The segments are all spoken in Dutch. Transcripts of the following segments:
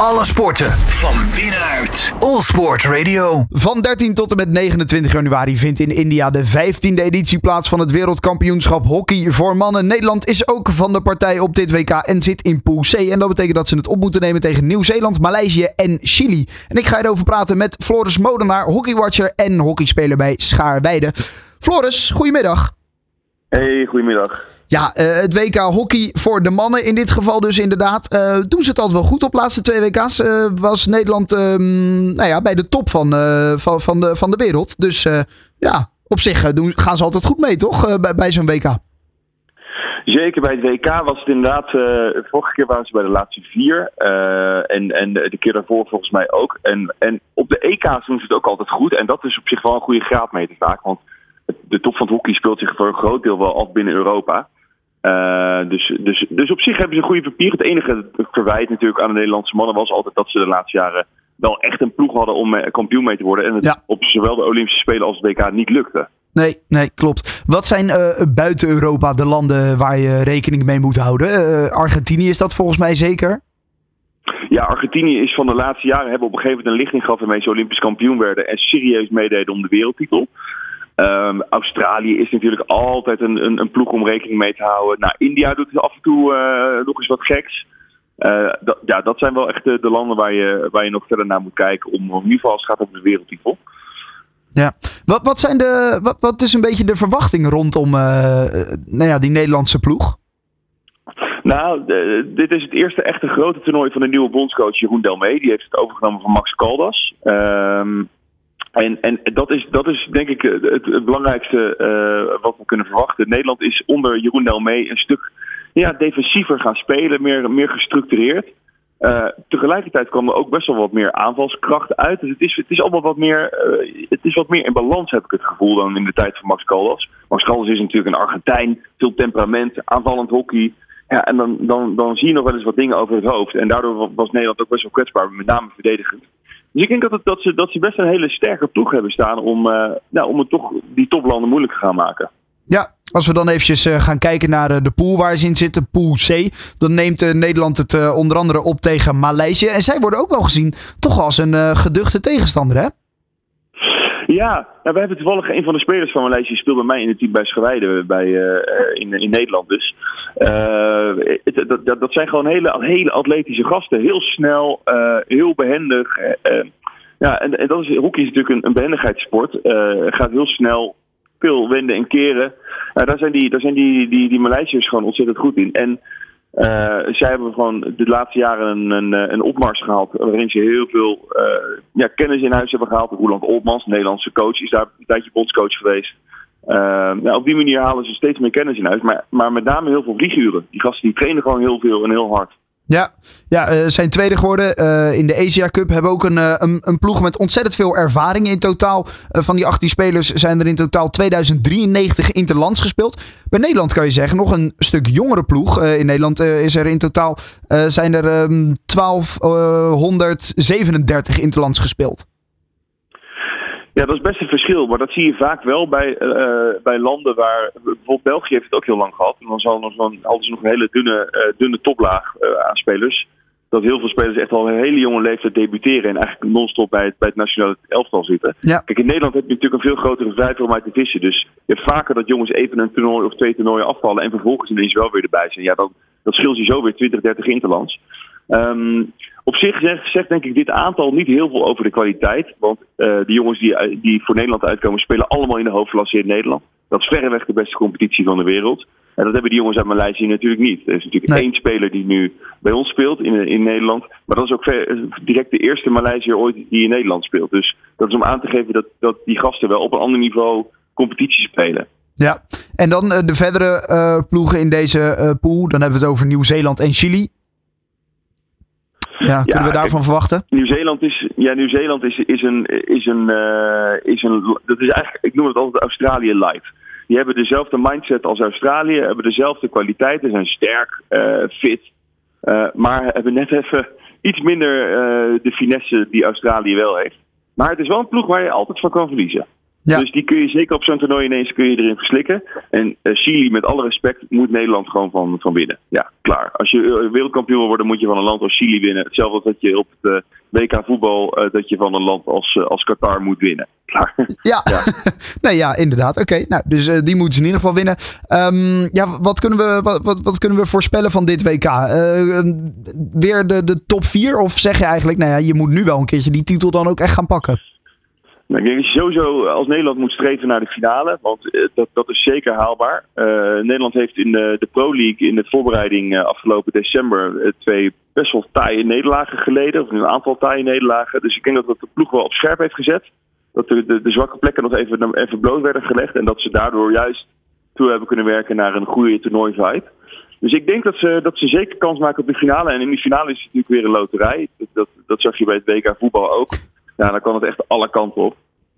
Alle sporten van binnenuit. All Sport Radio. Van 13 tot en met 29 januari vindt in India de 15e editie plaats van het wereldkampioenschap hockey voor mannen. Nederland is ook van de partij op dit WK en zit in Pool C. En dat betekent dat ze het op moeten nemen tegen Nieuw-Zeeland, Maleisië en Chili. En ik ga erover praten met Floris Modenaar, hockeywatcher en hockeyspeler bij Schaarweide. Floris, goedemiddag. Hey, goedemiddag. Ja, uh, het WK hockey voor de mannen in dit geval dus inderdaad. Uh, doen ze het altijd wel goed op de laatste twee WK's. Uh, was Nederland um, nou ja, bij de top van, van, van, de, van de wereld. Dus ja, op zich doen, gaan ze altijd goed mee, toch? bij bij zo'n WK. Zeker bij het WK was het inderdaad. vorige keer waren ze bij de laatste vier. en, en de keer daarvoor volgens mij ook. En, en op de EK's doen ze het ook altijd goed. En dat is op zich wel een goede graadmeter vaak. Want de top van het hockey speelt zich voor een groot deel wel af binnen Europa. Uh, dus, dus, dus op zich hebben ze een goede papier. Het enige verwijt natuurlijk aan de Nederlandse mannen was altijd dat ze de laatste jaren wel echt een ploeg hadden om eh, kampioen mee te worden. En het ja. op zowel de Olympische Spelen als het WK niet lukte. Nee, nee, klopt. Wat zijn uh, buiten Europa de landen waar je rekening mee moet houden? Uh, Argentinië is dat volgens mij zeker? Ja, Argentinië is van de laatste jaren hebben op een gegeven moment een lichting gehad waarmee ze Olympisch kampioen werden en serieus meededen om de wereldtitel. Um, Australië is natuurlijk altijd een, een, een, ploeg om rekening mee te houden. Nou, India doet af en toe uh, nog eens wat geks. Uh, dat, ja, dat zijn wel echt de, de, landen waar je, waar je nog verder naar moet kijken. Om in ieder geval als het gaat om de wereldtitel. Ja, wat, wat, zijn de, wat, wat is een beetje de verwachting rondom uh, nou ja, die Nederlandse ploeg? Nou, dit is het eerste echte grote toernooi van de nieuwe bondscoach Jeroen Delmee. Die heeft het overgenomen van Max Caldas. Um, en, en dat, is, dat is denk ik het, belangrijkste uh, wat we kunnen verwachten. Nederland is onder Jeroen Delmee een stuk ja, defensiever gaan spelen, meer, meer gestructureerd. Uh, tegelijkertijd kwam er ook best wel wat meer aanvalskracht uit. Dus het is, het is allemaal wat meer, uh, het is wat meer in balans, heb ik het gevoel, dan in de tijd van Max Caldas. Max Caldas is natuurlijk een Argentijn, veel temperament, aanvallend hockey. Ja, en dan, dan, dan zie je nog wel eens wat dingen over het hoofd. En daardoor was Nederland ook best wel kwetsbaar, met name verdedigend. Dus ik denk dat, het, dat, ze, dat ze best een hele sterke ploeg hebben staan om, uh, nou, om het toch die toplanden moeilijk te gaan maken. Ja, als we dan eventjes uh, gaan kijken naar uh, de pool waar ze in zitten, pool C. Dan neemt Nederland het onder andere op tegen Maleisië. En zij worden ook wel gezien toch als een geduchte tegenstander, hè? Ja, nou, we hebben toevallig een van de spelers van Maleisië speelt bij mij in het team bij Schreide bij, uh, in, in Nederland dus. Het, dat, dat zijn gewoon hele, hele atletische gasten. Heel snel, heel behendig. ja, en, en, dat is, hockey is natuurlijk een, een behendigheidssport. gaat heel snel, veel wenden en keren. daar zijn die, daar zijn die, die, die Maleisiërs gewoon ontzettend goed in. En zij hebben gewoon de laatste jaren een, een, een opmars gehaald. Waarin ze heel veel uh, ja, kennis in huis hebben gehaald. Roland Oltmans, Nederlandse coach, is daar een tijdje bondscoach geweest. Op die manier halen ze steeds meer kennis in huis. Maar, maar met name heel veel vlieguren. Die gasten die trainen gewoon heel veel en heel hard. Ja, ja uh, zijn tweede geworden uh, in de Asia Cup. Hebben ook een, uh, een, een, ploeg met ontzettend veel ervaring. In totaal van die 18 spelers zijn er in totaal 2093 interlands gespeeld. Bij Nederland kan je zeggen, nog een stuk jongere ploeg. in Nederland is er in totaal zijn er um, 1237 interlands gespeeld. Ja, dat is best een verschil. Maar dat zie je vaak wel bij, uh, bij landen waar. Bijvoorbeeld België heeft het ook heel lang gehad. En dan zal nog zo'n, ze nog een hele dunne, uh, dunne toplaag uh, aan spelers. Dat heel veel spelers echt al een hele jonge leeftijd debuteren. En eigenlijk non-stop bij het, bij het nationale elftal zitten. Ja. Kijk, in Nederland heb je natuurlijk een veel grotere vrijheid om uit te vissen. Dus je hebt vaker dat jongens even een toernooi of twee toernooien afvallen. En vervolgens ineens wel weer erbij zijn. Ja, dan, dat scheelt je zo weer 20, 30 interlands. Um, op zich zegt, zegt, denk ik dit aantal niet heel veel over de kwaliteit. Want uh, de jongens die, die voor Nederland uitkomen spelen allemaal in de hoofdklasse in Nederland. Dat is verreweg de beste competitie van de wereld. En dat hebben die jongens uit Maleisië natuurlijk niet. Er is natuurlijk nee. één speler die nu bij ons speelt in, in Nederland. Maar dat is ook ver, direct de eerste Maleisiër ooit die in Nederland speelt. Dus dat is om aan te geven dat, dat die gasten wel op een ander niveau competitie spelen. Ja, en dan uh, de verdere uh, ploegen in deze pool. Dan hebben we het over Nieuw-Zeeland en Chili. Ja, kunnen ja, we daarvan verwachten? Nieuw-Zeeland is, ja, Nieuw-Zeeland is, is, een, is, een, uh, is een. Dat is eigenlijk, ik noem het altijd Australië light. Die hebben dezelfde mindset als Australië, hebben dezelfde kwaliteiten, zijn sterk, uh, fit. Uh, maar hebben net even iets minder de finesse die Australië wel heeft. Maar het is wel een ploeg waar je altijd van kan verliezen. Dus die kun je zeker op zo'n toernooi ineens kun je erin verslikken. En uh, Chili, met alle respect, moet Nederland gewoon van, van winnen. Ja, klaar. Als je wereldkampioen wil worden, moet je van een land als Chili winnen. Hetzelfde als dat je op het WK voetbal, dat je van een land als, als Qatar moet winnen. Klaar. Ja, ja. nee, ja inderdaad. Oké, nou, dus die moeten ze in ieder geval winnen. Um, ja, wat kunnen, we, wat, wat, wat, kunnen we voorspellen van dit WK? weer de, de top 4? Of zeg je eigenlijk, nou ja, je moet nu wel een keertje die titel dan ook echt gaan pakken? Nou, ik denk dat je sowieso als Nederland moet streven naar de finale. Want eh, dat, dat is zeker haalbaar. Uh, Nederland heeft in de, de Pro League in de voorbereiding afgelopen december twee best wel taaie nederlagen geleden. Of een aantal taaie nederlagen. Dus ik denk dat dat de ploeg wel op scherp heeft gezet. Dat de, de, de zwakke plekken nog even, even bloot werden gelegd. En dat ze daardoor juist toe hebben kunnen werken naar een goede toernooi-vibe. Dus ik denk dat ze, dat ze zeker kans maken op de finale. En in die finale is het natuurlijk weer een loterij. Dat, dat, dat zag je bij het WK voetbal ook ja, dan kan het echt alle kanten op.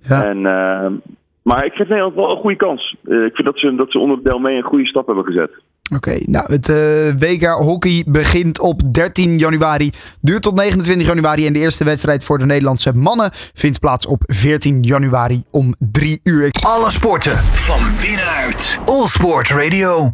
Ja. En, uh, maar ik geef Nederland wel een goede kans. Uh, ik vind dat ze, dat ze onder deel mee een goede stap hebben gezet. Oké, okay, nou het uh, WK hockey begint op 13 januari, duurt tot 29 januari en de eerste wedstrijd voor de Nederlandse mannen vindt plaats op 14 januari om 3 uur. Alle sporten van binnenuit. All Sport Radio.